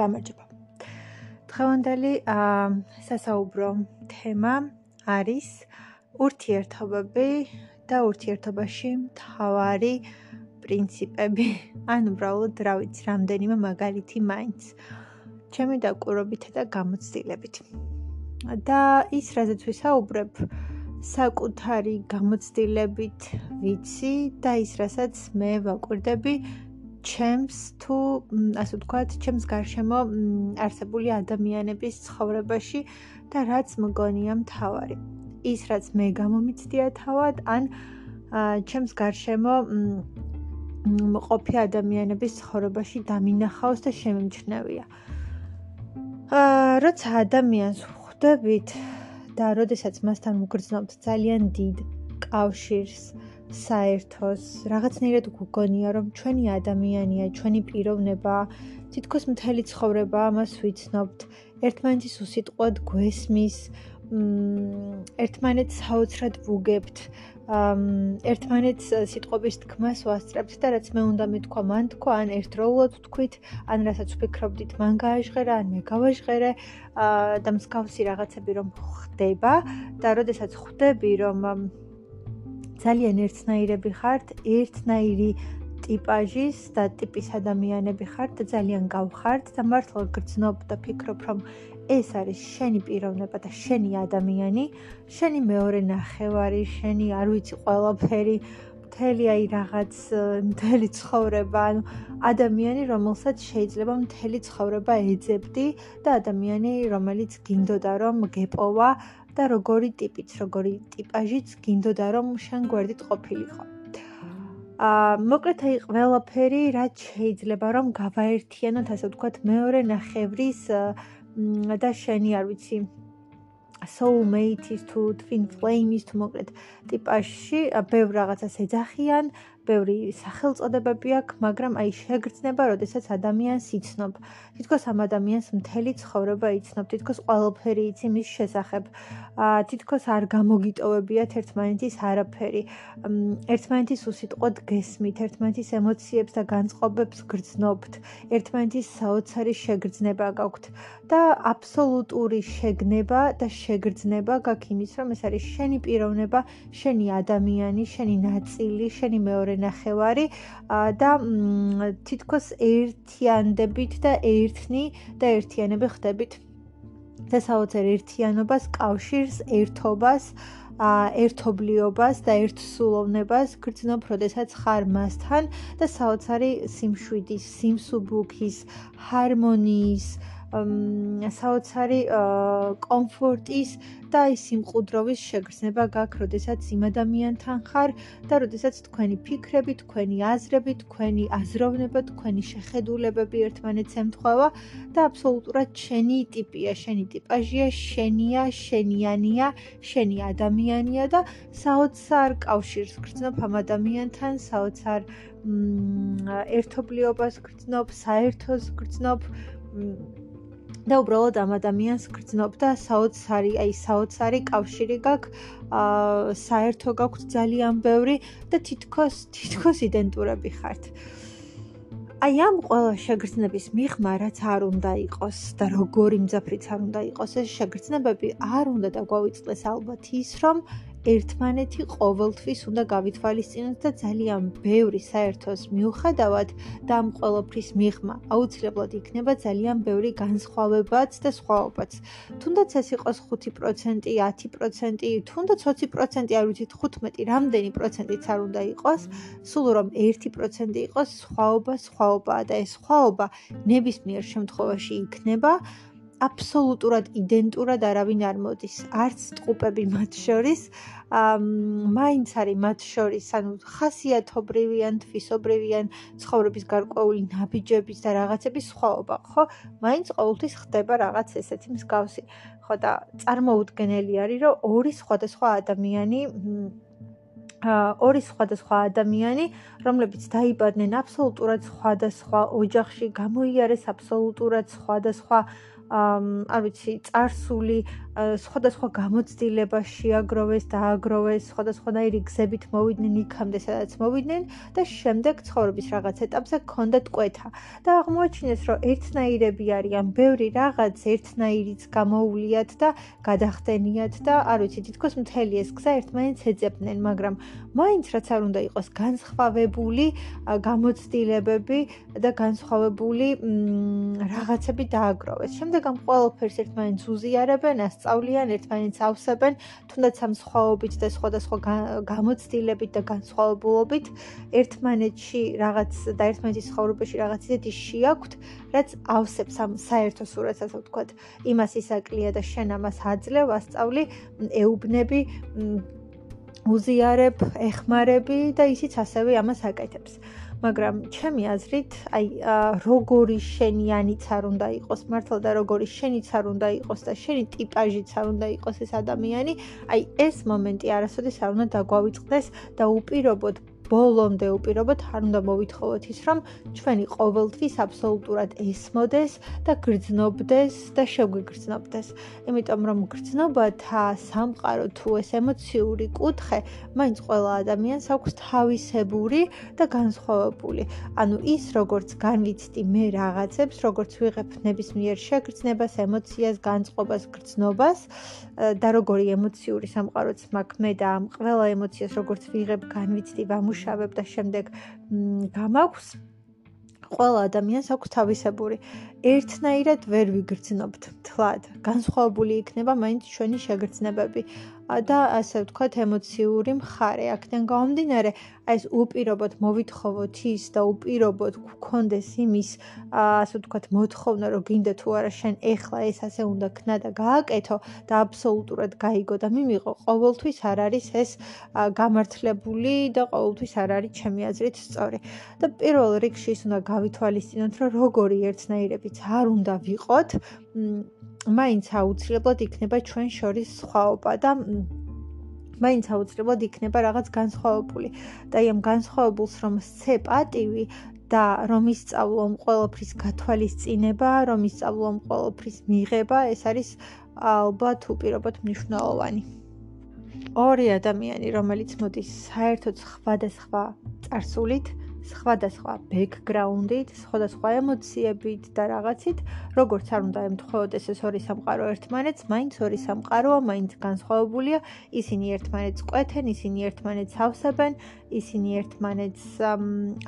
გამარჯობა. დღევანდელი სასაუბრო თემა არის ურთიერთობები და ურთიერთობაში მთავარი პრინციპები, ან უბრალოდ რა ვიცი, რამდენიმე მაგალითი მაინც. ჩემი დაკვირვებით და გამოცდილებით. და ის, რაზეც ვისაუბრებ, საკუთარი გამოცდილებით ვიცი და ის, რასაც მე ვაკვირდები ჩემს თუ ასე ვთქვათ, ჩემს გარშემო არსებული ადამიანების ცხოვრებაში და რაც მგონია მთავარი. ის რაც მე გამომიცდია თავად, ან ჩემს გარშემო მყოფი ადამიანების ცხოვრებაში დამინახავს და შემიმჩნევია. აა, როცა ადამიანს ხვდებით და როდესაც მასთან მოგრძნობთ ძალიან დიდ კავშირს, საერთოს, რაღაცნაირად გგონია, რომ ჩვენი ადამიანია, ჩვენი პიროვნება, თითქოს მთელი ცხოვრება ამას ვიცნობთ, ერთმანეთის უსიტყვოდ გვესმის, ერთმანეთს საოცრად ვუგებთ, ერთმანეთს სიტყვების თქმას ვასწრებთ და რაც მე უნდა მეთქვა, მან თქვა, ან ერთდროულად თქვით, ან რასაც ვფიქრობდით, მან გააჟღერა, ან მე გავაჟღერე, და მსგავსი რაღაცები რომ ხდება და როდესაც ხვდები, რომ ძალიან ერთნაირები ხართ, ერთნაირი ტიპაჟის და ტიპის ადამიანები ხართ ძალიან გავხართ და მართლა გრძნობ და ფიქრობ, რომ ეს არის შენი პიროვნება და შენი ადამიანი, შენი მეორე ნახევარი, შენი არ ვიცი ყველაფერი, მთელი აი რაღაც მთელი ცხოვრება, ანუ ადამიანი, რომელსაც შეიძლება მთელი ცხოვრება ეძებდი და ადამიანი, რომელიც გინდოდა რომ გეპოვა და როგორი ტიპიც, როგორი ტიპაჟიც გინდოდა რომ შენ გვერდით ყოფილიყო. ა მოკლედ აი ყველაფერი რაც შეიძლება რომ გავაერთიანოთ ასე ვთქვათ მეორე ნახევრის და შენი არ ვიცი soulmate-ის თუ twin flame-ის თუ მოკლედ ტიპაში ბევრ რაღაცას ეძახიან ბევრი სახელწოდებები აქვს, მაგრამ აი შეგრძნება, როდესაც ადამიანს იცნობ. თითქოს ამ ადამიანს მთელი ცხოვრება იცნობ, თითქოს ყველაფერი იცი მის შესახებ. აა თითქოს არ გამოგიტოვებიათ ერთმანეთის არაფერი. ერთმანეთის უსიტყვოდ გესმით, ერთმანეთის ემოციებს და განწყობებს გრძნობთ, ერთმანეთის საოცარი შეგრძნება გაქვთ და აბსოლუტური შეგნება და შეგრძნება გაქვს იმის, რომ ეს არის შენი პიროვნება, შენი ადამიანი, შენი ნაწილი, შენი მეორე ნახევარი და თითქოს ერთიანდებით და ერთნი და ერთიანები ხდებით. და საოცარ ერთიანობას, კავშირს, ერთობას ა ერთობლიობას და ერთსულოვნებას გრძნობ, როდესაც ხარ მასთან და საოცარი სიმშვიდის, სიმსუბუქის, ჰარმონიის, საოცარი კომფორტის და ის სიმყუდროვის შეგრძნება გაქვს, როდესაც იმ ადამიანთან ხარ და როდესაც თქვენი ფიქრები, თქვენი აზრები, თქვენი აზროვნება, თქვენი შეხედულებები ერთმანეთს ემთხვევა და აბსოლუტურად შენი ტიპია, შენი ტიპაჟია, შენია, შენიანია, შენი ადამიანია და საოცარ კავშირს გრძნობ ამ ადამიანთან, საოცარ ერთობლიობას გრძნობ, საერთოს გრძნობ და უბრალოდ ამ ადამიანს გრძნობ და საოცარი, აი საოცარი კავშირი გაქვს, აა საერთო გაქვთ ძალიან ბევრი და თითქოს თითქოს იდენტურები ხართ. აი ამ ყველა შეგრძნების მიღმა რაც არ უნდა იყოს და როგორი მძაფრიც არ უნდა იყოს ეს შეგრძნებები არ უნდა დაგვავიწყდეს ალბათ ის რომ ერთმანეთი ყოველთვის უნდა გავითვალისწინოთ და ძალიან ბევრი საერთოს მიუხედავად და ამ ყოველფრის მიღმა. აუცილებლად იქნება ძალიან ბევრი განსხვავებაც და სხვაობაც. თუნდაც ეს იყოს 5%, 10%, თუნდაც 20%, არ ვიცით 15, რამდენი პროცენტიც არ უნდა იყოს, სულ რომ 1% იყოს სხვაობა, სხვაობაა და ეს სხვაობა ნებისმიერ შემთხვევაში იქნება აბსოლუტურად იდენტურად არავინ არ მოდის, არც ტყუპები მათ შორის. აა მაინც არის მათ შორის, ანუ ხასიათობრივიან, თვისობრივიან ცხოვრების გარკვეული ნაბიჯების და რაღაცების სხვაობა, ხო? მაინც ყოველთვის ხდება რაღაც ესეთი მსგავსი. ხო და წარმოუდგენელი არის, რომ ორი სხვადასხვა ადამიანი ორი სხვადასხვა ადამიანი, რომლებიც დაიბადნენ აბსოლუტურად სხვადასხვა ოჯახში, გამოიარეს აბსოლუტურად სხვადასხვა არ ვიცი, царსული სხვადასხვა გამოცდილება შეაგროვეს, დააგროვეს, სხვადასხვანაირი გზებით მოვიდნენ იქამდე, სადაც მოვიდნენ და შემდეგ ცხოვრების რაღაც ეტაპზე ქონდათ კვეთა. და აღმოაჩინეს, რომ ერთნაირები არიან, ბევრი რაღაც ერთნაირიც გამოუვლიათ და გადახდენიათ და არ ვიცი, თითქოს მთელი ეს გზა ერთმანეთს ეძებდნენ, მაგრამ მაინც რაც არ უნდა იყოს განსხვავებული გამოცდილებები და განსხვავებული რაღაცები დააგროვეს. შემდეგ ამ ყველაფერს ერთმანეთს უზიარებენ, ასწავლიან, ერთმანეთს ავსებენ, თუნდაც ამ სხვაობით და სხვადასხვა გამოცდილებით და განსხვავებულობით ერთმანეთში რაღაც და ერთმანეთის ცხოვრებაში რაღაც ისეთი შეაქვთ, რაც ავსებს ამ საერთო სურათს, ასე ვთქვათ, იმას ისაკლია და შენ ამას აძლევ, ასწავლი, ეუბნები უზიარებ, ეხმარები და ისიც ასევე ამას აკეთებს. მაგრამ ჩემი აზრით, აი როგორი შენიანიც არ უნდა იყოს მართლა და როგორი შენიც არ უნდა იყოს და შენი ტიპაჟიც არ უნდა იყოს ეს ადამიანი, აი ეს მომენტი არასოდეს არ უნდა დაგვავიწყდეს და უპირობოდ ბოლომდე უპირობოდ არ უნდა მოვითხოვოთ ის, რომ ჩვენი ყოველთვის აბსოლუტურად ესმოდეს და გრძნობდეს და შეგვიგრძნობდეს. იმიტომ რომ გრძნობათა სამყარო თუ ეს ემოციური კუთხე, მაინც ყველა ადამიანს აქვს თავისებური და განსხვავებული. ანუ ის როგორც განვიცდი მე რაღაცებს, როგორც ვიღებ ნებისმიერ შეგრძნებას, ემოციას, განწყობას, გრძნობას და როგორი ემოციური სამყაროც მაქვს მე და ამ ყველა ემოციას როგორც ვიღებ, განვიცდი და ვიმუშავებ და შემდეგ გამაქვს? ყველა ადამიანს აქვს თავისებური. ერთნაირად ვერ ვიგრძნობთ. თლად. განსხვავებული იქნება მაინც ჩვენი შეგრძნებები და ასე ვთქვათ ემოციური მხარე. აქედან გამომდინარე, აი ეს უპირობოდ მოვითხოვოთ ის და უპირობოდ გქონდეს იმის, ასე ვთქვათ, მოთხოვნა, რომ გინდა თუ არა შენ ეხლა ეს ასე უნდა ქნა და გააკეთო და აბსოლუტურად გაიგო და მიმიღო, ყოველთვის არ არის ეს გამართლებული და ყოველთვის არ არის ჩემი აზრით სწორი. და პირველ რიგში ის უნდა გავითვალისწინოთ, რომ როგორი ერთნაირებიც არ უნდა ვიყოთ, მაინც აუცილებლად იქნება ჩვენ შორის სხვაობა და მაინც აუცილებლად იქნება რაღაც განსხვავებული. და აი ამ განსხვავებულს რომ სცე პატივი და რომ ისწავლო ყოველფრის გათვალისწინება, რომ ისწავლო ყოველფრის მიღება, ეს არის ალბათ უპირობოდ მნიშვნელოვანი. ორი ადამიანი, რომელიც მოდის საერთოდ სხვადასხვა წარსულით, სხვადასხვა ბექგრაუნდით, სხვადასხვა ემოციებით და რაღაცით, როგორც არ უნდა ემთხოვდეს ეს ორი სამყარო ერთმანეთს, მაინც ორი სამყაროა, მაინც განსხვავებულია, ისინი ერთმანეთს ყვეთენ, ისინი ერთმანეთს ავსებენ, ისინი ერთმანეთს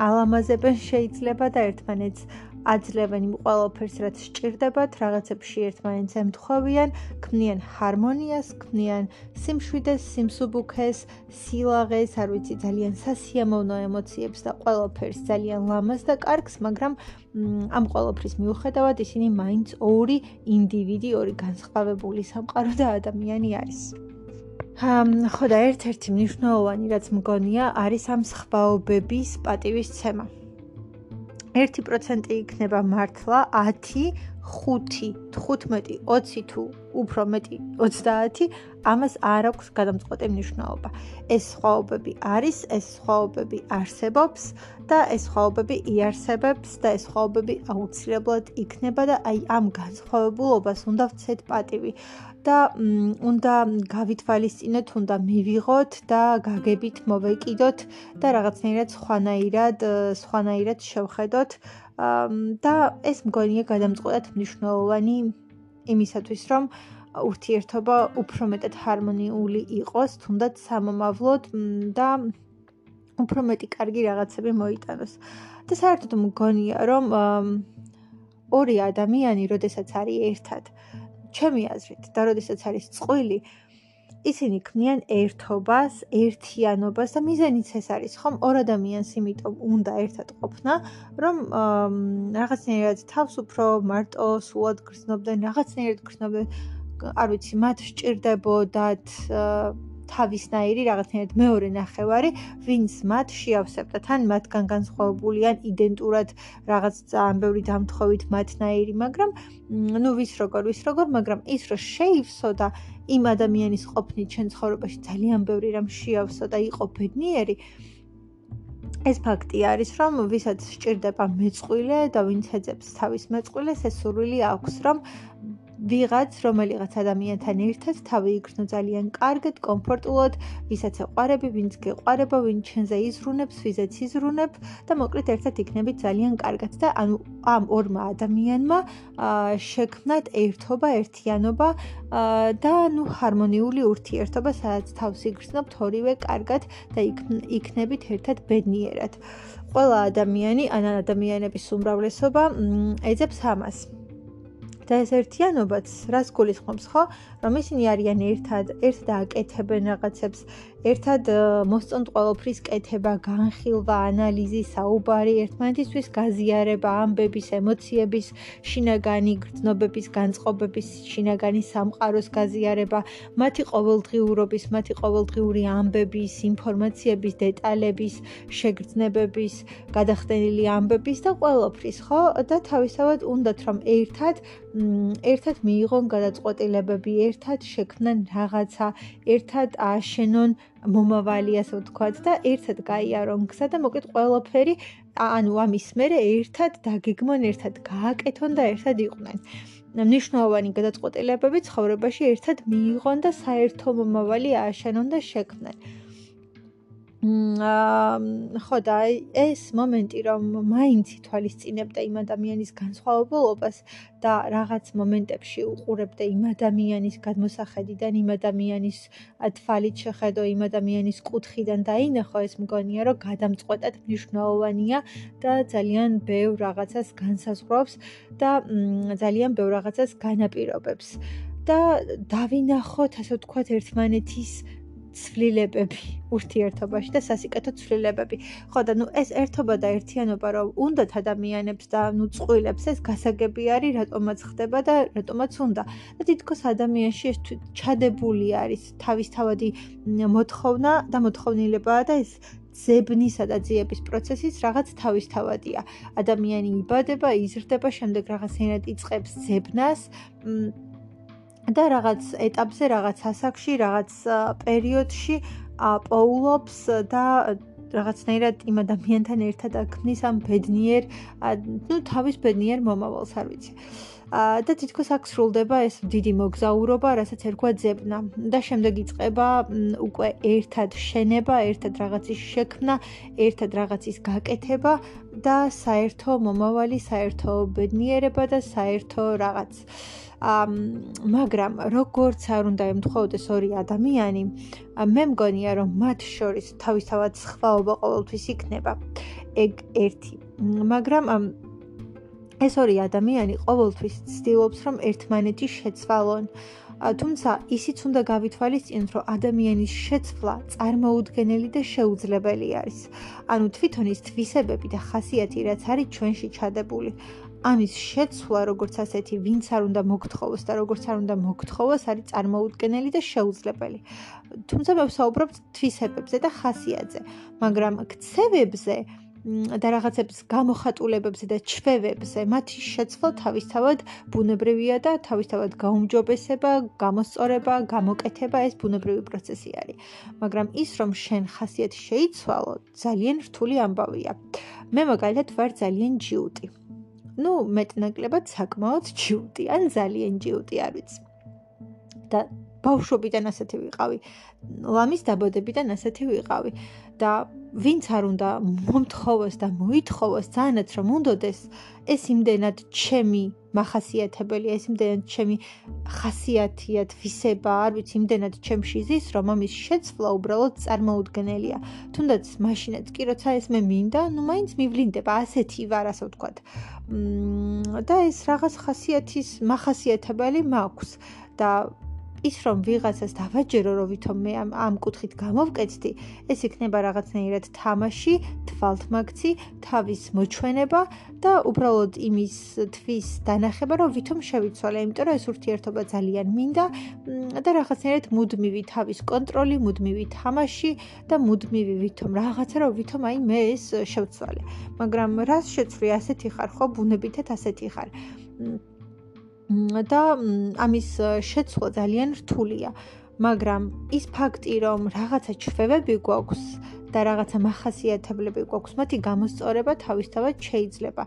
ალამაზებენ შეიძლება და ერთმანეთს აძლევენ იმ ყველაფერს, რაც სჭირდებათ, რაღაცებში ერთმანეთს ემთხვევიან, ქმნიან ჰარმონიას, ქმნიან სიმშვიდეს, სიმსუბუქეს, სილაღეს, არ ვიცი, ძალიან სასიამოვნო ემოციებს და ყველაფერს ძალიან ლამაზ და კარგს, მაგრამ ამ ყველაფრის მიუხედავად ისინი მაინც ორი ინდივიდი, ორი განსხვავებული სამყარო და ადამიანი არის. ამ ხო და ერთ-ერთი მნიშვნელოვანი რაც მგონია არის ამ სხვაობების პატივის ცემა. 1% იქნება მართლა 10 5 15 20 თუ უფრო მეტი 30 ამას არ აქვს გადამწყვეტი მნიშვნელობა. ეს სხვაობები არის ეს სხვაობები არსებობს და ეს სხვაობები იარსებებს და ეს სხვაობები აუცილებლად იქნება და აი ამ განსხვავებულობას უნდა ვცეთ პატივი და უნდა გავითვალისწინოთ, უნდა მივიღოთ და გაგებით მოვეკიდოთ და რაღაცნაირად სხვანაირად, სხვანაირად შევხედოთ. და ეს მგონია გადამწყვეტად მნიშვნელოვანი იმისათვის, რომ ურთიერთობა უფრო მეტად ჰარმონიული იყოს, თუნდაც სამომავლოდ და უფრო მეტი კარგი რაღაცები მოიტანოს. და საერთოდ მგონია, რომ ორი ადამიანი, როდესაც არის ერთად, ჩემი აზრით და როდესაც არის წყვილი ისინი ქმნიან ერთობას, ერთიანობას და მიზანიც ეს არის, ხომ? ორ ადამიანს იმიტომ უნდა ერთად ყოფნა, რომ რაღაცნაირად თავს უფრო მარტო სულად გრძნობდნენ, რაღაცნაირად გრძნობდნენ, არ ვიცი, მათ სჭირდებოდათ თავისნაირი რაღაცნაირად მეორე ნახევარი, ვინც მათ შეავსებდა. თან მათგან განსხვავებულიან იდენტურად რაღაც ძალიან ბევრი დამთხოვით მათნაირი, მაგრამ ნუ ვის როგორ, ვის როგორ, მაგრამ ის რომ შეივსო და იმ ადამიანის ყოფნით ჩვენ ცხოვრებაში ძალიან ბევრი რამ შეავსო და იყო ბედნიერი ეს ფაქტი არის, რომ ვისაც სჭირდება მეწყვილე და ვინც ეძებს თავის მეწყვილეს, ეს სურვილი აქვს, რომ ვიღაც რომელიღაც ადამიანთან ერთად თავი იგრძნო ძალიან კარგად, კომფორტულად, ვისაც ეყარები, ვინც გეყარება, ვინ ჩვენზე იზრუნებს, ვიზეც იზრუნებ და მოკლედ ერთად იქნებით ძალიან კარგად და ანუ ამ ორმა ადამიანმა შექმნათ ერთობა, ერთიანობა და ნუ ჰარმონიული ურთიერთობა, სადაც თავს იგრძნობთ ორივე კარგად და იქნებით ერთად ბედნიერად. ყველა ადამიანი, ან ადამიანების უმრავლესობა ეძებს ამას. და ეს ერთიანობაც რას გულისხმობს ხო? რომ ისინი არიან ერთად ერთად აკეთებენ რაღაცებს ერთად მოსწონთ ყოველფრის კეთება განხილვა ანალიზი საუბარი ერთმანეთისთვის გაზიარება ამბების ემოციების შინაგანი გრძნობების განწყობების შინაგანი სამყაროს გაზიარება მათი ყოველდღიურობის მათი ყოველდღიური ამბების ინფორმაციების დეტალების შეგრძნებების გადახდენილი ამბების და ყოველფრის ხო? და თავისთავად უნდათ რომ ერთად ერთად მიიღონ გადაწყვეტილებები, ერთად შექმნან რაღაცა, ერთად აშენონ მომავალი, ასე ვთქვათ და ერთად გაიარონ გზა და მოკლედ ყველაფერი ანუ ამის მერე ერთად დაგეგმონ, ერთად გააკეთონ და ერთად იყვნენ. მნიშვნელოვანი გადაწყვეტილებები ცხოვრებაში ერთად მიიღონ და საერთო მომავალი აშენონ და შექმნან. აა ხო და ეს მომენტი რომ მაინც ითვალისწინებდა იმ ადამიანის განსხვავებულობას და რაღაც მომენტებში უყურებდა იმ ადამიანის გადმოსახედიდან იმ ადამიანის თვალით შეხედო იმ ადამიანის კუთხიდან დაინახო ეს მგონია რომ გადამწყვეტად მნიშვნელოვანია და ძალიან ბევრ რაღაცას განსაზღვრავს და ძალიან ბევრ რაღაცას განაპირობებს. და დავინახოთ ასე ვთქვათ ერთმანეთის ცვლილებები ურთიერთობაში და სასიკეთო ცვლილებები. ხო და ნუ ეს ერთობა და ერთიანობა რომ უნდათ ადამიანებს და ნუ წვილებს ეს გასაგები არის რატომაც ხდება და რატომაც უნდა. და თითქოს ადამიანში ეს ჩადებული არის თავისთავადი მოთხოვნა და მოთხოვნილებაა და ეს ზებნისა და ძიების პროცესის რაღაც თავისთავადია. ადამიანი იბადება, იზრდება, შემდეგ რაღაცნაირად იწყებს ზებნას. და რაღაც ეტაპზე, რაღაც ასაკში, რაღაც პერიოდში პოულობს და რაღაცნაირად იმ ადამიანთან ერთად აქმნის ამ ბედნიერ, ну, თავის ბედნიერ მომავალს, არ ვიცი. აა და თითქოს აქ სრულდება ეს დიდი მოგზაურობა, რასაც ერქვა ძებნა და შემდეგ იწყება უკვე ერთად შენება, ერთად რაღაცის შექმნა, ერთად რაღაცის გაკეთება და საერთო მომავალი, საერთო ბედნიერება და საერთო რაღაც. მაგრამ როგორც არ უნდა ემთხოვდეს ორი ადამიანი, მე მგონია რომ მათ შორის თავისთავად სხვაობა ყოველთვის იქნება. ეგ ერთი. მაგრამ ეს ორი ადამიანი ყოველთვის ცდილობს რომ ერთმანეთი შეცვალონ. თუმცა ისიც უნდა გავითვალისწინოთ, რომ ადამიანის შეცვლა წარმოუდგენელი და შეუძლებელი არის. ანუ თვითონ ის თვისებები და ხასიათი, რაც არის ჩვენში ჩადებული, ამის შეცვლა როგორც ასეთი ვინც არ უნდა მოგთხოვოს და როგორც არ უნდა მოგთხოვოს არის წარმოუდგენელი და შეუძლებელი. თუმცა მე ვსაუბრობ თვისებებზე და ხასიათზე, მაგრამ ქცევებზე და რაღაცებს გამოხატულებებზე და ჩვევებზე მათი შეცვლა თავისთავად ბუნებრივია და თავისთავად გაუმჯობესება, გამოსწორება, გამოკეთება ეს ბუნებრივი პროცესი არის. მაგრამ ის რომ შენ ხასიათი შეიცვალო, ძალიან რთული ამბავია. მე მაგალითად ვარ ძალიან ჯიუტი. Ну, მეტნაკლებად საკმაოდ ჯიუტი, ან ძალიან ჯიუტი არ ვიცი. და ბავშვობიდან ასეთი ვიყავი. ლამის დაბადებიდან ასეთი ვიყავი. და ვინც არ უნდა მომთხოვოს და მოითხოვოს ძალიანაც რომ უნდოდეს ეს იმდენად ჩემი მახასიათებელია ეს იმდენად ჩემი ხასიათია თვისება არ ვიცი იმდენად ჩემში ზის რომ ამის შეცვლა უბრალოდ წარმოუდგენელია. თუნდაც მაშინაც კი როცა ეს მე მინდა ну მაინც მივლინდება ასეთი ვარ ასე ვთქვათ. და ეს რაღაც ხასიათის მახასიათებელი მაქვს. და ის რომ ვიღაცას დავაჯერო რომ ვითომ მე ამ ამ კუთხით გამოვკეთდი ეს იქნება რაღაცნაირად თამაში თვალთმაქცი თავის მოჩვენება და უბრალოდ იმის თვის დანახება რომ ვითომ შევიცვალე იმიტომ რომ ეს ურთიერთობა ძალიან მინდა და რაღაცნაირად მუდმივი თავის კონტროლი მუდმივი თამაში და მუდმივი ვითომ რაღაცა რომ ვითომ აი მე ეს შევცვალე. მაგრამ რას შეცვლი? ასეთი ხარ ხო? ბუნებითად ასეთი ხარ და ამის შეცვლა ძალიან რთულია. მაგრამ ის ფაქტი, რომ რაღაცა ჩვევები გვაქვს და რაღაცა מחასიათებლები გვაქვს, მათი გამოსწორება თავისთავად შეიძლება.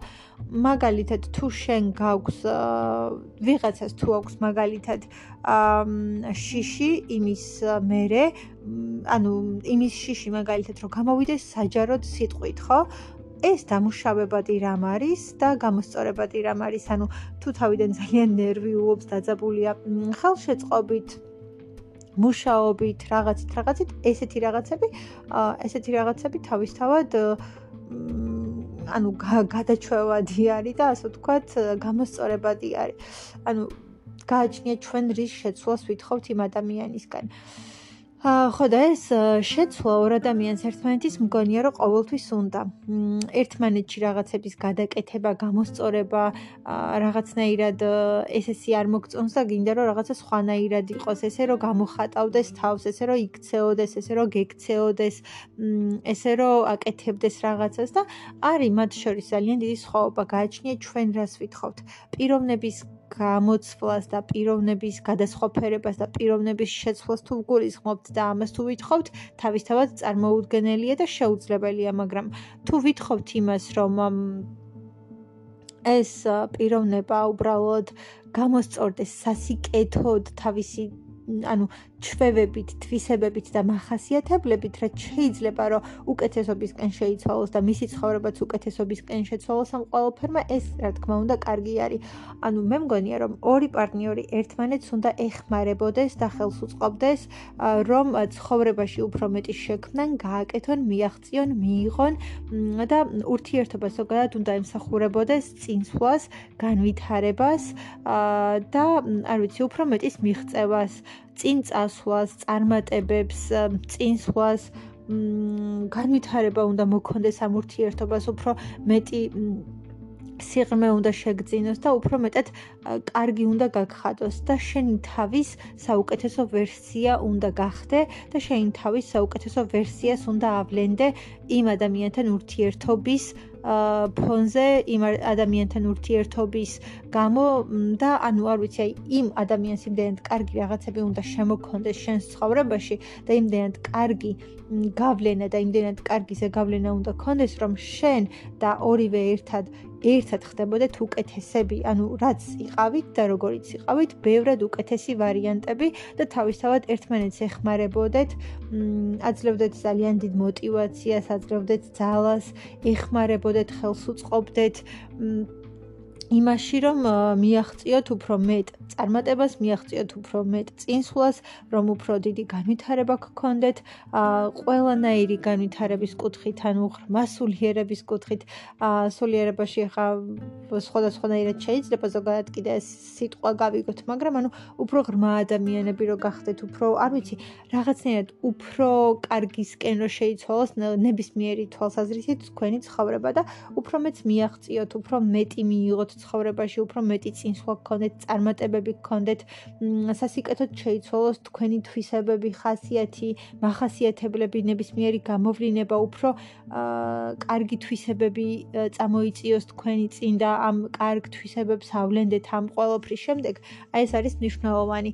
მაგალითად, თუ შენ გაქვს ვიღაცას თუ აქვს მაგალითად შიში იმის მერე, ანუ იმის შიში მაგალითად რომ გამოვიდეს საჯაროდ სიტყვით, ხო? ეს დამუშავებადი რამ არის და გამოსწორებადი რამ არის? ანუ თუ თავიდან ძალიან ნერვიულობს, დაძაბულია ხელშეწყობით, მუშაობით, რაღაცით, რაღაცით, ესეთი რაღაცები, ესეთი რაღაცები თავისთავად ანუ გადაჩვევადი არის და ასე ვთქვათ, გამოსწორებადი არის. ანუ გააჩნია ჩვენ რის შეცვლას ვითხოვთ იმ ადამიანისგან. ხო და ეს შეცვლა ორ ადამიანს ერთმანეთის მგონია რომ ყოველთვის უნდა ერთმანეთში რაღაცების გადაკეთება, გამოსწორება, რაღაცნაირად ესესი არ მოგწონს და გინდა რომ რაღაცა სხვანაირად იყოს, ესე რომ გამოხატავდეს თავს, ესე რომ იქცეოდეს, ესე რომ გექცეოდეს, ესე რომ აკეთებდეს რაღაცას და არის მათ შორის ძალიან დიდი სხვაობა, გააჩნია ჩვენ რას ვითხოვთ. პიროვნების გამოცვლას და პიროვნების გადასხვაფერებას და პიროვნების შეცვლას თუ გულისხმობთ და ამას თუ ვითხოვთ, თავისთავად წარმოუდგენელია და შეუძლებელია, მაგრამ თუ ვითხოვთ იმას, რომ ეს პიროვნება უბრალოდ გამოსწორდეს სასიკეთოდ თავისი ანუ ჩვევებით, თვისებებით და מחასიათებლებით, რაც შეიძლება რომ უკეთესობისკენ შეიცვალოს და მისი ცხოვრებაც უკეთესობისკენ შეცვალოს ამ ყველაფერმა, ეს რა თქმა უნდა კარგი არის. ანუ მე მგონია რომ ორი პარტნიორი ერთმანეთს უნდა ეხმარებოდეს და ხელს უწყობდეს, რომ ცხოვრებაში უფრო მეტი შექმნან, გააკეთონ, მიაღწიონ, მიიღონ და ურთიერთობა ზოგადად უნდა ემსახურებოდეს წინსვლას, განვითარებას და არ ვიცი, უფრო მეტის მიღწევას. წინ წასვლას, წარმატებებს, წინსვლას, განვითარება უნდა მოქონდეს ამ ურთიერთობას, უფრო მეტი სიღრმე უნდა შეგძინოს და უფრო მეტად კარგი უნდა გაგხადოს და შენი თავის საუკეთესო ვერსია უნდა გახდე და შენი თავის საუკეთესო ვერსიას უნდა ავლენდე იმ ადამიანთან ურთიერთობის ფონზე იმ ადამიანთან ურთიერთობის გამო და ანუ არ ვიცი აი იმ ადამიანს იმდენად კარგი რაღაცები უნდა შემოქონდეს შენს ცხოვრებაში და იმდენად კარგი გავლენა და იმდენად კარგი ზეგავლენა უნდა ქონდეს რომ შენ და ორივე ერთად ერთად ხდებოდეთ უკეთესები, ანუ რაც იყავით და როგორიც იყავით, ბევრად უკეთესი ვარიანტები და თავისთავად ერთმანეთს ეხმარებოდეთ, აძლევდეთ ძალიან დიდ мотиваციას, აძლევდეთ ძალას, ეხმარებოდეთ, ხელს უწყობდეთ, მ იმაში რომ მიაღწიოთ უფრო მეტ წარმატებას, მიაღწიოთ უფრო მეტ წინსვლას, რომ უფრო დიდი განვითარება გქონდეთ, ყველანაირი განვითარების კუთხით, ანუ მასულიერების კუთხით, სულიერებაში ხა სხვადასხვანაირად შეიძლება ზოგადად კიდე სიტყვა გავიგოთ, მაგრამ ანუ უფრო ღრმა ადამიანები რო გახდეთ, უფრო, არ ვიცი, რაღაცნაირად უფრო კარგისკენ რო შეიცვალოს ნებისმიერი თვალსაზრისით თქვენი ცხოვრება და უფრო მეც მიაღწიოთ, უფრო მეტი მიიღოთ ცხოვრებაში უფრო მეტი წინსვლა გქონდეთ, წარმატებები გქონდეთ, სასიკეთოდ შეიცვალოს თქვენი თვისებები, ხასიათი, מחასიათებლები, ნებისმიერი გამოვლინება, უფრო კარგი თვისებები წამოიწიოს თქვენი წინ და ამ კარგ თვისებებს ავლენდეთ ამ ყოველფრის შემდეგ, აი ეს არის მნიშვნელოვანი.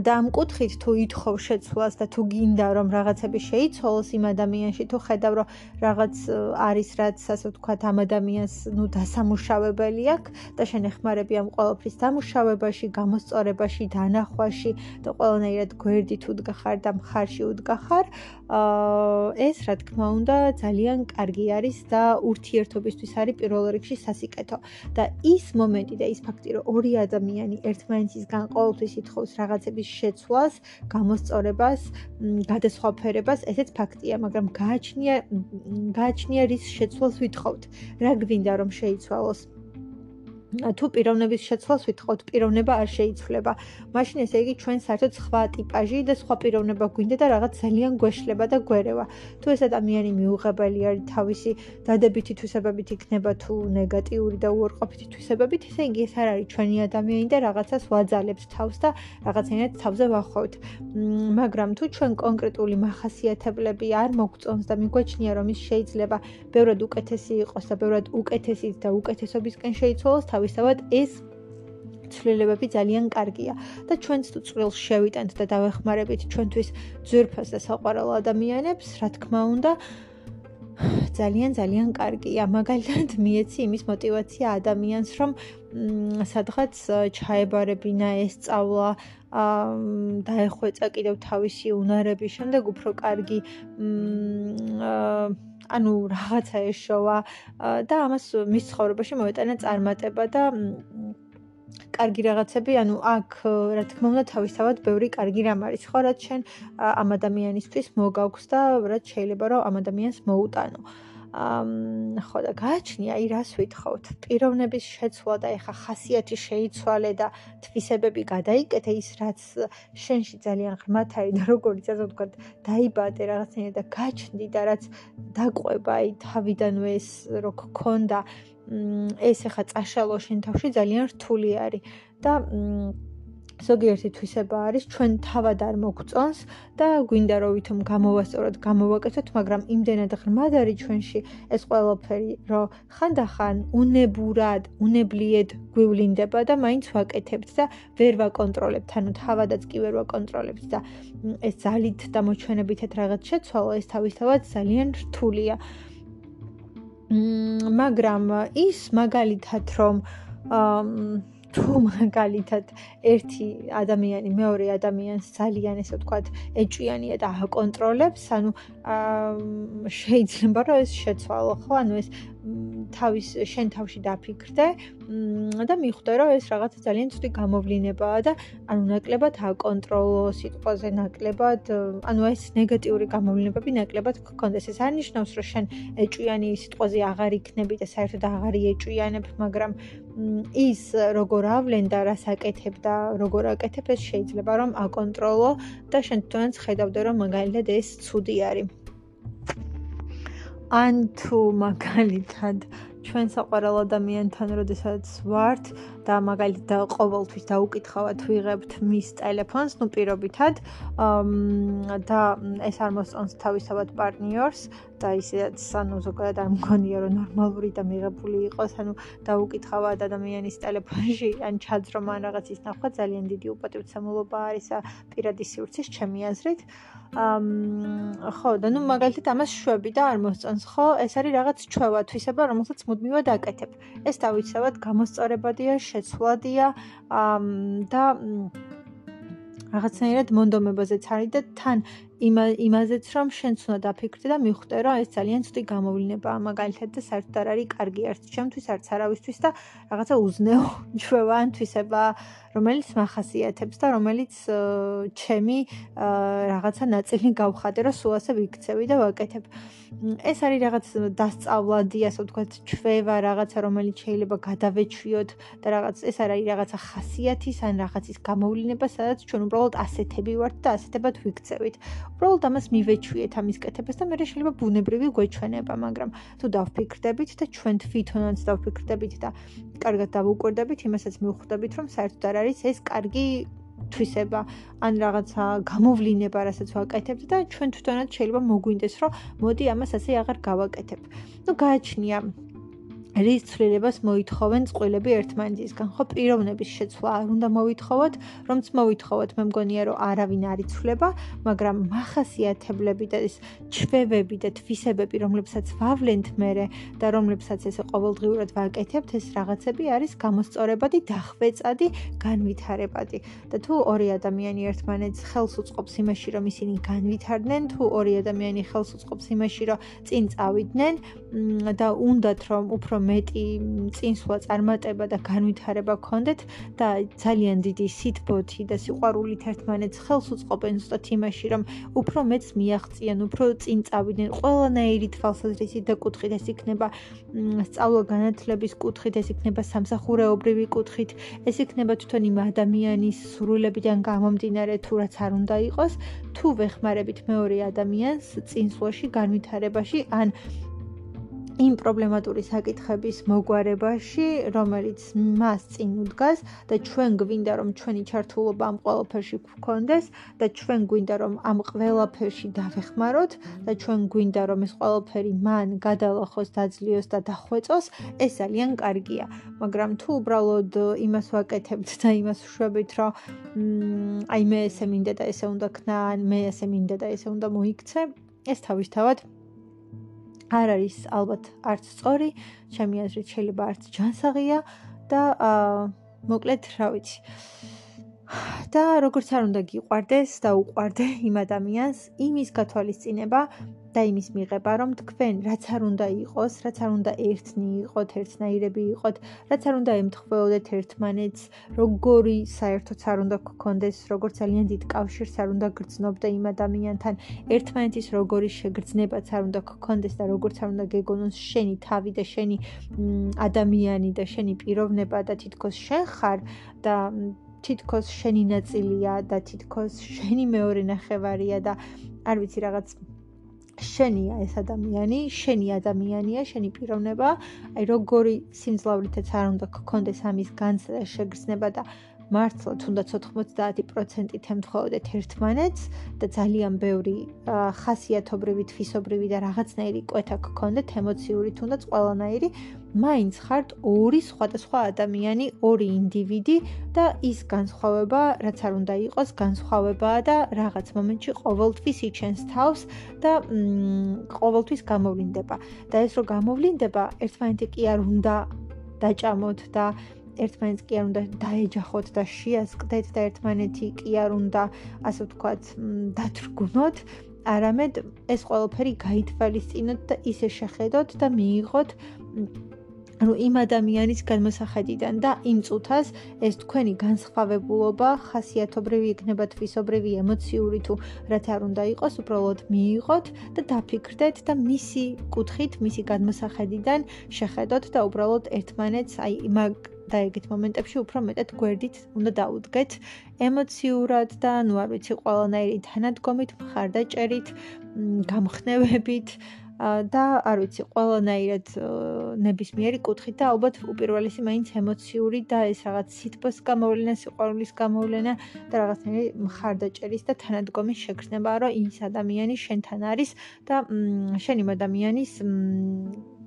და ამ კუთხით თუ ითხოვ შეცვლას და თუ გინდა რომ რაღაცები შეიცვალოს იმ ადამიანში თუ ხედავ რომ რაღაც არის რაც ასე ვთქვათ ამ ადამიანს ნუ დასამუშავებელი აქვს და შენ ეხმარები ამ ყოველფრის დამუშავებაში, გამოსწორებაში, დანახვაში და ყველანაირად გვერდით უდგახარ და მხარში უდგახარ, ეს რა თქმა უნდა ძალიან კარგი არის და ურთიერთობისთვის არის პირველ რიგში სასიკეთო. და ის მომენტი და ის ფაქტი რომ ორი ადამიანი ერთმანეთისგან ყოველთვის ითხოვს რაღაცები ადამიანების შეცვლას, გამოსწორებას, გადასხვაფერებას, ესეც ფაქტია, მაგრამ გააჩნია გააჩნია რის შეცვლას ვითხოვთ. რა გვინდა რომ შეიცვალოს? თუ პიროვნების შეცვლას ვითხოვთ, პიროვნება არ შეიცვლება. მაშინ ესე იგი ჩვენ საერთოდ სხვა ტიპაჟი და სხვა პიროვნება გვინდა და რაღაც ძალიან გვეშლება და გვერევა. თუ ეს ადამიანი მიუღებელი არის თავისი დადებითი თვისებებით იქნება თუ ნეგატიური და უარყოფითი თვისებებით, ესე იგი ეს არ არის ჩვენი ადამიანი და რაღაცას ვაძალებთ თავს და რაღაცენად თავზე ვახვევთ. მაგრამ თუ ჩვენ კონკრეტული מחასიათებლები არ მოგწონს და მიგვაჩნია რომ ის შეიძლება ბევრად უკეთესი იყოს და ბევრად უკეთესიც და უკეთესობისკენ შეიცვალოს, თავისთავად ეს ცვლილებები ძალიან კარგია და ჩვენც თუ წვრილს შევიტანთ და დავეხმარებით ჩვენთვის ძვირფას და საყვარელ ადამიანებს, რა თქმა უნდა, ძალიან ძალიან კარგია. მაგალითად, მიეცი იმის мотиваცია ადამიანს, რომ სადღაც ჩაებარებინა ეს სწავლა, დაეხვეწა კიდევ თავისი უნარების შემდეგ უფრო კარგი მ ანუ რაღაცა ეშოვა და ამას მის ცხოვრებაში მოეტანა წარმატება და კარგი რაღაცები, ანუ აქ რა თქმა უნდა თავისთავად ბევრი კარგი რამ არის, ხო, რაც შენ ამ ადამიანისთვის მოგაქვს და რაც შეიძლება რომ ამ ადამიანს მოუტანო. ამ ხო და გააჩნია, აი რას ვითხოვთ? პიროვნების შეცვლა და ეხა ხასიათი შეიცვალე და თვისებები გადაიკეთე ის რაც შენში ძალიან ღრმათ არის და როგორიც ასე ვთქვათ, დაიბადე რაღაცნაირად და გაჩნდი და რაც დაყვება აი თავიდანვე ეს რო გქონდა ეს ახლა წაშალო შენ თავში ძალიან რთული არის და ზოგიერთი თვისება არის ჩვენ თავად არ მოგწონს და გვინდა რომ ვითომ გამოვასწოროთ, გამოვაკეთოთ, მაგრამ იმდენად ღრმად არის ჩვენში ეს ყველაფერი, რომ ხანდახან უნებურად, უნებლიეთ გვივლინდება და მაინც ვაკეთებთ და ვერ ვაკონტროლებთ, ანუ თავადაც კი ვერ ვაკონტროლებთ და ეს ძალით და მოჩვენებითად რაღაც შეცვალო, ეს თავისთავად ძალიან რთულია. მაგრამ ის მაგალითად რომ თუ მაგალითად ერთი ადამიანი მეორე ადამიანს ძალიან ესე ვთქვათ ეჭვიანია და აკონტროლებს, ანუ შეიძლება რომ ეს შეცვალო, ხო? ანუ ეს თავის შენ თავში დაფიქრდე და მიხვდე რომ ეს რაღაცა ძალიან ცუდი გამოვლინებაა და ანუ ნაკლებად აკონტროლო სიტყვაზე ნაკლებად ანუ ეს ნეგატიური გამოვლინებები ნაკლებად გქონდეს. ეს არნიშნავს რომ შენ ეჭვიანი სიტყვაზე აღარ იქნები და საერთოდ აღარ ეჭვიანებ მაგრამ ის როგორ ავლენ და რას აკეთებ და როგორ აკეთებ ეს შეიძლება რომ აკონტროლო და შენ თვითონაც ხედავდე რომ მაგალითად ეს ცუდი არის ან თუ მაგალითად ჩვენ საყვარელ ადამიანთან როდესაც ვართ და მაგალითად ყოველთვის დაუკითხავთ ვიღებთ მის ტელეფონს, ну პირობითად და ეს არ მოსწონს თავისთავად პარტნიორს და ისედაც ანუ ზოგადად არ მგონია რომ ნორმალური და მიღებული იყოს, ანუ დაუკითხავთ ადამიანის ტელეფონში ან ჩაძრომ ან რაღაცის ნახვა ძალიან დიდი უპატივცემულობა არის პირადი სივრცის ჩემი აზრით. აა ხო და ნუ მაგალითად ამას შვები და არ მოსწონს ხო ეს არის რაღაც ჩვევა თვისება რომელსაც მუდმივად აკეთებ ეს დავიცავად გამოსწორებადია შეცვლადია და რაღაცნაირად მონდომებაზეც არის და თან იმაზეც რომ შენც უნდა დაფიქრდე და მიხვდე რომ ეს ძალიან ცუდი გამოვლინებაა. მაგალითად და საერთოდ არ არის კარგი არც ჩემთვის არც არავისთვის და რაღაცა უზნეო ჩვევა ან თვისება რომელიც מחასიათებს და რომელიც ჩემი რაღაცა ნაწილი გავხადე რომ სულ ასე ვიქცევი და ვაკეთებ. ეს არის რაღაც დასწავლადი ასე ვთქვათ ჩვევა რაღაცა რომელიც შეიძლება გადავეჩვიოთ და რაღაც ეს არის რაღაცა ხასიათის ან რაღაცის გამოვლინება სადაც ჩვენ უბრალოდ ასეთები ვართ და ასეთებად ვიქცევით უბრალოდ ამას მივეჩვიეთ ამის კეთებას და მე შეიძლება ბუნებრივი გვეჩვენება, მაგრამ თუ დავფიქრდებით და ჩვენ თვითონაც დავფიქრდებით და კარგად დავუკვირდებით, იმასაც მივხვდებით, რომ საერთოდ არ არის ეს კარგი თვისება ან რაღაცა გამოვლინება, რასაც ვაკეთებთ და ჩვენ თვითონაც შეიძლება მოგვინდეს, რომ მოდი ამას ასე აღარ გავაკეთებ. ну გააჩნია რის ცვლილებას მოითხოვენ წყვილები ერთმანეთისგან. ხო პიროვნების შეცვლა არ უნდა მოითხოვოთ რომც მოითხოვოთ. მე მგონია რომ არავინ არ იცვლება მაგრამ מחასიათებლები და ეს ჩვევები და თვისებები რომლებსაც ვავლენთ მერე და რომლებსაც ესე ყოველდღიურად ვაკეთებთ ეს რაღაცები არის გამოსწორებადი დახვეწადი განვითარებადი. და თუ ორი ადამიანი ერთმანეთს ხელს უწყობს იმაში რომ ისინი განვითარდნენ თუ ორი ადამიანი ხელს უწყობს იმაში რომ წინ წავიდნენ და უნდათ რომ უფრო მეტი წინსვლა წარმატება და განვითარება გქონდეთ და ძალიან დიდი სიტბოთი და სიყვარულით ერთმანეთს ხელს უწყობენ ზუსტად იმაში, რომ უფრო მეც მიაღწიან, უფრო წინ წავიდნენ ყველანაირი თვალსაზრისით და კუთხით ეს იქნება სწავლა განათლების კუთხით, ეს იქნება სამსახურეობრივი კუთხით, ეს იქნება თვითონ იმ ადამიანის სრულებიდან გამომდინარე თუ რაც არ უნდა იყოს, თუ ვეხმარებით მეორე ადამიანს წინსვლაში, განვითარებაში ან იმ პრობლემატური საკითხების მოგვარებაში, რომელიც მას წინ უდგას და ჩვენ გვინდა რომ ჩვენი ჩართულობა ამ ყველაფერში გქონდეს და ჩვენ გვინდა რომ ამ ყველაფერში დავეხმაროთ და ჩვენ გვინდა რომ ეს ყველაფერი მან გადალახოს, დაძლიოს და დახვეწოს, ეს ძალიან კარგია. მაგრამ თუ უბრალოდ იმას ვაკეთებთ და იმას ვშვებით, რომ აი მე ესე მინდა და ესე უნდა ქნა, მე ესე მინდა და ესე უნდა მოიქცე, ეს თავისთავად არ არის ალბათ არც სწორი, ჩემი აზრით შეიძლება არც ჯანსაღია და აა მოკლედ რა ვიცი. და როგორც არ უნდა გიყვარდეს და უყვარდე იმ ადამიანს, იმის გათვალისწინება და იმის მიღება, რომ თქვენ რაც არ უნდა იყოს, რაც არ უნდა ერთნი იყოთ, ერთნაირები იყოთ, რაც არ უნდა ემთხვეოდეთ ერთმანეთს, როგორი საერთოც არ უნდა გქონდეს, როგორც ძალიან დიდ კავშირს არ უნდა გრძნობდე იმ ადამიანთან, ერთმანეთის როგორი შეგრძნებაც არ უნდა გქონდეს და როგორც არ უნდა გეგონოს შენი თავი და შენი ადამიანი და შენი პიროვნება და თითქოს შენ ხარ და თითქოს შენი ნაწილია და თითქოს შენი მეორე ნახევარია და არ ვიცი რაღაც შენია ეს ადამიანი, შენი ადამიანია, შენი პიროვნება. აი როგორი სიმძლავრითაც არ უნდა გქონდეს ამის განცდა და შეგრძნება და მართლა თუნდაც 90%-ით ემთხოვდეთ ერთმანეთს და ძალიან ბევრი ხასიათობრივი, თვისობრივი და რაღაცნაირი კვეთა გქონდეთ, ემოციური თუნდაც ყველანაირი, მაინც ხართ ორი სხვადასხვა ადამიანი, ორი ინდივიდი და ის განსხვავება, რაც არ უნდა იყოს, განსხვავებაა და რაღაც მომენტში ყოველთვის იჩენს თავს და ყოველთვის გამოვლინდება. და ეს რო გამოვლინდება, ერთმანეთი კი არ უნდა დაჭამოთ და ერთმანეთს კი არ უნდა დაეჯახოთ და შეასკდეთ და ერთმანეთი კი არ უნდა ასე ვთქვათ დათრგუნოთ არამედ ეს ყველაფერი გაითვალისწინოთ და ისე შეხედოთ და მიიღოთ ანუ იმ ადამიანის განმოსახედიდან და იმ წუთას ეს თქვენი განსხვავებულობა ხასიათობრივი იქნება თვისობრივი ემოციური თუ რაც არ უნდა იყოს უბრალოდ მიიღოთ და დაფიქრდეთ და მისი კუთხით მისი განმოსახედიდან შეხედოთ და უბრალოდ ერთმანეთს აი მაგ და ეგეთ მომენტებში უფრო მეტად გვერდით უნდა დაუდგეთ. ემოციურად და ნუ არ ვიცი ყველანაირი თანადგომით, მხარდაჭერით, გამხნევებით და არ ვიცი, ყველანაირად ნებისმიერი კუთხით და ალბათ უპირველესი მაინც ემოციური და ეს რაღაც სითბოს გამოვლენა, სიყვარულის გამოვლენა და რაღაცნაირი მხარდაჭერის და თანადგომის შეგრძნება, რომ ის ადამიანი შენთან არის და შენი ადამიანის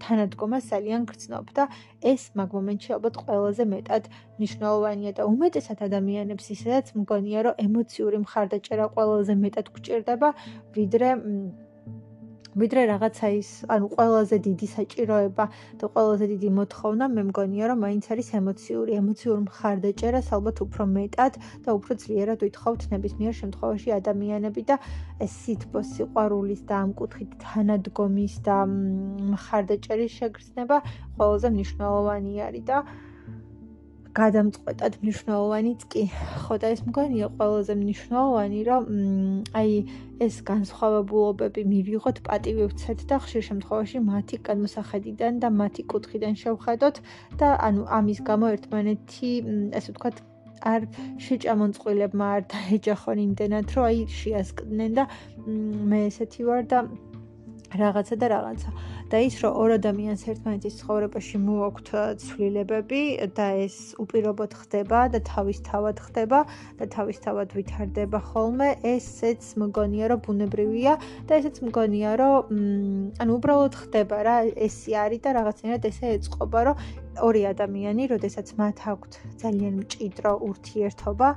თანადგომა ძალიან გრძნობ და ეს მაგ მომენტში ალბათ ყველაზე მეტად მნიშვნელოვანია და უმეტესად ადამიანებს ისედაც მგონია რომ ემოციური მხარდაჭერა ყველაზე მეტად გჭირდება ვიდრე ვიდრე რაღაცა ის, ანუ ყველაზე დიდი საჭიროება და ყველაზე დიდი მოთხოვნა მე მგონია, რომ მაინც არის ემოციური, ემოციური მხარდაჭერას ალბათ უფრო მეტად და უფრო ძლიერად ვითხოვთ ნებისმიერ შემთხვევაში ადამიანები და ეს სითბოს სიყვარულის და ამ კუთხით თანადგომის და მხარდაჭერის შეგრძნება ყველაზე მნიშვნელოვანი არის და გადამწყვეტად მნიშვნელოვანიც კი. ხო და ეს მგონია ყველაზე მნიშვნელოვანი, რომ აი ეს განსხვავებულობები მივიღოთ, პატივი ვცეთ და ხშირ შემთხვევაში მათი განმოსახედიდან და მათი კუთხიდან შევხედოთ და ანუ ამის გამო ერთმანეთი, ასე ვთქვათ, არ შეჭამონწყვილებმა არ დაეჯახონ იმდენად, რომ აი შეასკდნენ და მე ესეთი ვარ და რაღაცა და რაღაცა. და ის რომ ორ ადამიანს ერთმანეთის ცხოვრებაში მოაქვთ ცვლილებები და ეს უპირობოდ ხდება და თავისთავად ხდება და თავისთავად ვითარდება ხოლმე, ესეც მგონია რომ ბუნებრივია და ესეც მგონია რომ ანუ უბრალოდ ხდება რა, ესე არის და რაღაცნაირად ესე ეწყობა რომ ორი ადამიანი, როდესაც მათ აქვთ ძალიან მჭიდრო ურთიერთობა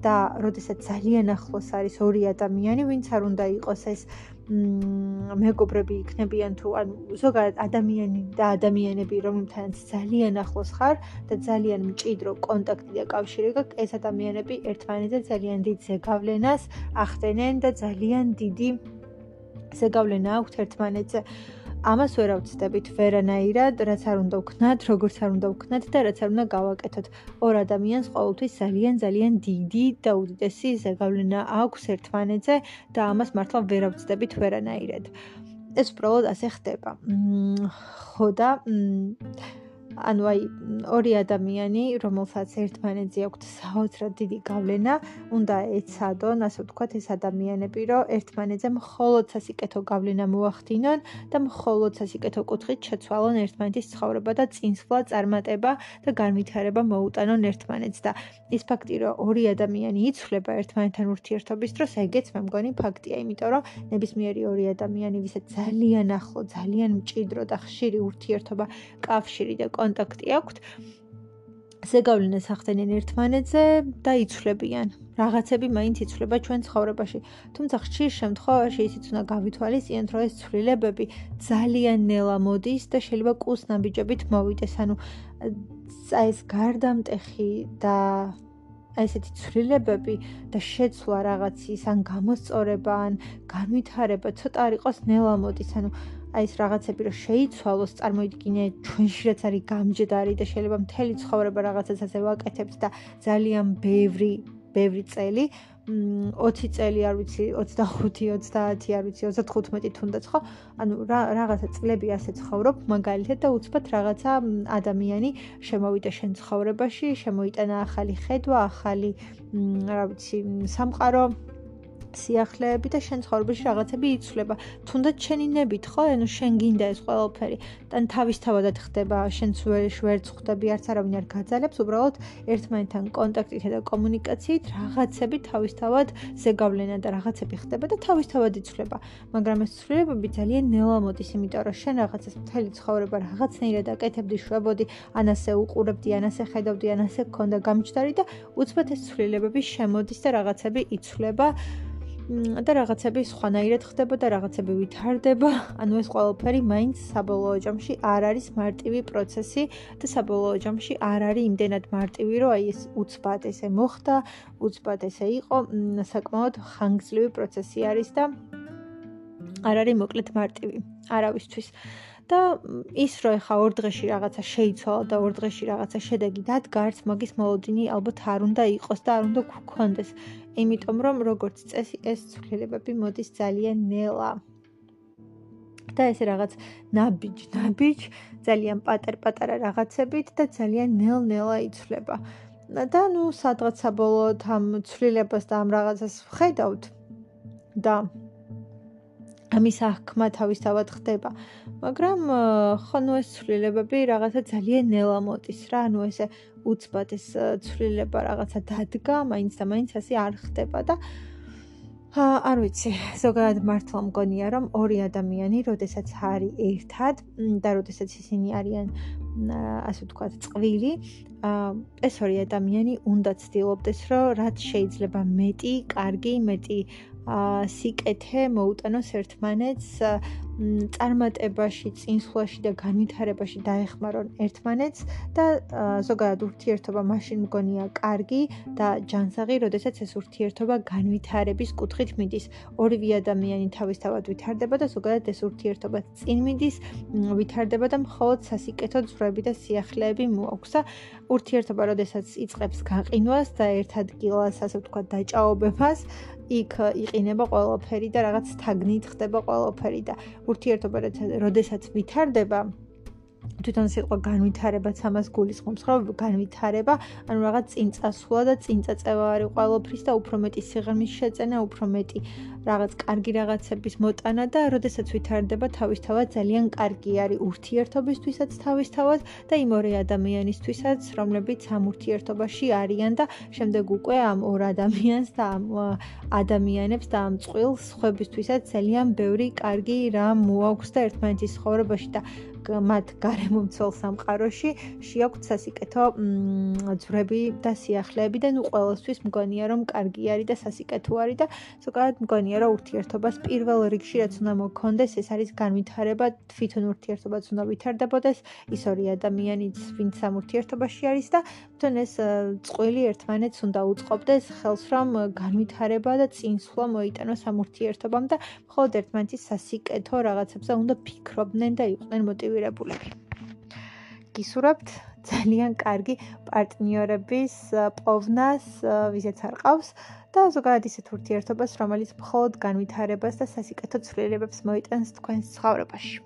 და როდესაც ძალიან ახლოს არის ორი ადამიანი, ვინც არ უნდა იყოს ეს მეგობრები იქნებიან თუ ანუ ზოგადად ადამიანი და ადამიანები რომლებთანაც ძალიან ახლოს ხარ და ძალიან მჭიდრო კონტაქტი და კავშირი გაქვს ეს ადამიანები ერთმანეთზე ძალიან დიდ ზეგავლენას ახდენენ და ძალიან დიდი ზეგავლენა აქვთ ერთმანეთზე ამას ვერ ავწდებით ვერანაირად, რაც არ უნდა ვქნათ, როგორც არ უნდა ვქნათ და რაც არ უნდა გავაკეთოთ. ორ ადამიანს ყოველთვის ძალიან ძალიან დიდი და უდიდესი ზეგავლენა აქვს ერთმანეთზე და ამას მართლა ვერ ავწდებით ვერანაირად. ეს უბრალოდ ასე ხდება. ხო და ანუ აი ორი ადამიანი, რომელსაც ერთმანეთზე აქვთ საოცრად დიდი გავლენა, უნდა ეცადონ, ასე ვთქვათ, ეს ადამიანები, რომ ერთმანეთზე მხოლოდ სასიკეთო გავლენა მოახდინონ და მხოლოდ სასიკეთო კუთხით შეცვალონ ერთმანეთის ცხოვრება და წინსვლა, წარმატება და განვითარება მოუტანონ ერთმანეთს. და ის ფაქტი, რომ ორი ადამიანი იცვლება ერთმანეთთან ურთიერთობის დროს, ეგეც მე მგონი ფაქტია, იმიტომ რომ ნებისმიერი ორი ადამიანი, ვისაც ძალიან ახლო, ძალიან მჭიდრო და ხშირი ურთიერთობა, კავშირი და კონტაქტი აქვთ, ზეგავლენას ახდენენ ერთმანეთზე და იცვლებიან. რაღაცები მაინც იცვლება ჩვენ ცხოვრებაში. თუმცა ხშირ შემთხვევაში ისიც უნდა გავითვალისწინოთ, რომ ეს ცვლილებები ძალიან ნელა მოდის და შეიძლება კუს ნაბიჯებით მოვიდეს. ანუ აი ეს გარდამტეხი და აი ესეთი ცვლილებები და შეცვლა რაღაცის ან გამოსწორება ან განვითარება ცოტა არ იყოს ნელა მოდის. ანუ აი ეს რაღაცები რომ შეიცვალოს, წარმოიდგინე ჩვენში რაც არის გამჯდარი და შეიძლება მთელი ცხოვრება რაღაცას ასე ვაკეთებთ და ძალიან ბევრი ბევრი წელი 20 წელი არ ვიცი 25 30 არ ვიცი 35 თუნდაც ხო? ანუ რაღაცა წლები ასე ცხოვრობ მაგალითად და უცბად რაღაცა ადამიანი შემოვიდა შენ ცხოვრებაში შემოიტანა ახალი ხედვა ახალი რა ვიცი სამყარო სიახლეები და შენ ცხოვრებაში რაღაცები იცვლება. თუნდაც შენი ნებით, ხო? ანუ შენ გინდა ეს ყველაფერი. და თავისთავად ხდება, შენც ვერ ხვდები არც არავინ არ გაძალებს, უბრალოდ ერთმანეთთან კონტაქტით და კომუნიკაციით რაღაცები თავისთავად ზეგავლენა და რაღაცები ხდება და თავისთავად იცვლება. მაგრამ ეს ცვლილებები ძალიან ნელა მოდის, იმიტომ რომ შენ რაღაცას მთელი ცხოვრება რაღაცნაირად აკეთებდი, შვებოდი, ან ასე უყურებდი, ან ასე ხედავდი, ან ასე გქონდა გამჭდარი და უცბად ეს ცვლილებები შემოდის და რაღაცები იცვლება. და რაღაცები სხვანაირად ხდება და რაღაცები ვითარდება. ანუ ეს ყველაფერი მაინც საბოლოო ჯამში არ არის მარტივი პროცესი და საბოლოო ჯამში არ არის იმდენად მარტივი, რომ აი ეს უცბად ესე მოხდა, უცბად ესე იყო, საკმაოდ ხანგრძლივი პროცესი არის და არ არის მოკლედ მარტივი არავისთვის. და ის რომ ეხა ორ დღეში რაღაცა შეიცვალა და ორ დღეში რაღაცა შედეგი დადგარს, მაგის მოლოდინი ალბათ არ უნდა იყოს და არ უნდა გქონდეს. იმიტომ რომ როგორც წესი ეს ცვლილებები მოდის ძალიან ნელა. და ეს რაღაც ნაბიჯ, ნაბიჯ, ძალიან პატარ-პატარა რაღაცებით და ძალიან ნელ-ნელა იცვლება. და ნუ სადღაც საბოლოოდ ამ ცვლილებას და ამ რაღაცას ვხედავთ და ამის აღქმა თავისთავად ხდება. მაგრამ ხო ნუ ეს ცვლილებები რაღაცა ძალიან ნელა მოდის რა, ანუ ესე უცბად ეს ცვლილება რაღაცა დადგა, მაინც და მაინც ასე არ ხდება და აა არ ვიცი, ზოგადად მართლა მგონია რომ ორი ადამიანი, როდესაც არის ერთად და როდესაც ისინი არიან ასე ვთქვათ, წყვილი, აა ეს ორი ადამიანი უნდა ცდილობდეს, რომ რაც შეიძლება მეტი, კარგი, მეტი სიკეთე მოუტანოს ერთმანეთს წარმატებაში, წინსვლაში და განვითარებაში დაეხმარონ ერთმანეთს და ზოგადად ურთიერთობა მაშინ მგონია კარგი და ჯანსაღი, როდესაც ეს ურთიერთობა განვითარების კუთხით მიდის. ორივე ადამიანი თავისთავად ვითარდება და ზოგადად ეს ურთიერთობა წინ მიდის, ვითარდება და მხოლოდ სასიკეთო ძვრები და სიახლეები მოაქვს და ურთიერთობა, როდესაც იწყებს გაყინვას და ერთადგილას, ასე ვთქვათ, დაჭაობებას, იქ იყინება ყველაფერი და რაღაც თაგნით ხდება ყველაფერი და ურთიერთობა როდესაც ვითარდება თვითონ სიტყვა განვითარებაც ამას გულისხმობს, რომ განვითარება, ანუ რაღაც წინწასვლა და წინწაწევა არის ყოველფრის და უფრო მეტი სიღრმის შეწენა, უფრო მეტი რაღაც კარგი რაღაცების მოტანა და როდესაც ვითარდება თავისთავად ძალიან კარგი არის ურთიერთობისთვისაც თავისთავად და იმ ორი ადამიანისთვისაც, რომლებიც ამ ურთიერთობაში არიან და შემდეგ უკვე ამ ორ ადამიანს და ამ ადამიანებს და ამ წყვილს ხვებისთვისაც ძალიან ბევრი კარგი რამ მოაქვს და ერთმანეთის ხოვრებაში და მათ გარემომცველ სამყაროში შეაქვთ სასიკეთო ძვრები და სიახლეები და ნუ ყოველთვის მგონია რომ კარგი არის და სასიკეთო არის და ზოგადად მგონია რომ ურთიერთობას პირველ რიგში რაც უნდა მოქონდეს ეს არის განვითარება თვითონ ურთიერთობაც უნდა ვითარდებოდეს ის ორი ადამიანიც ვინც ამ ურთიერთობაში არის და თვითონ ეს წყვილი ერთმანეთს უნდა უწყობდეს ხელს რომ განვითარება და წინსვლა მოიტანოს ამ ურთიერთობამ და მხოლოდ ერთმანეთის სასიკეთო რაღაცებზე უნდა ფიქრობდნენ და იყვნენ მოტივირებული მოტივირებულები. გისურვებთ ძალიან კარგი პარტნიორების პოვნას, ვისაც არ ყავს და ზოგადად ისეთ ურთიერთობას, რომელიც მხოლოდ განვითარებას და სასიკეთო ცვლილებებს მოიტანს თქვენს ცხოვრებაში.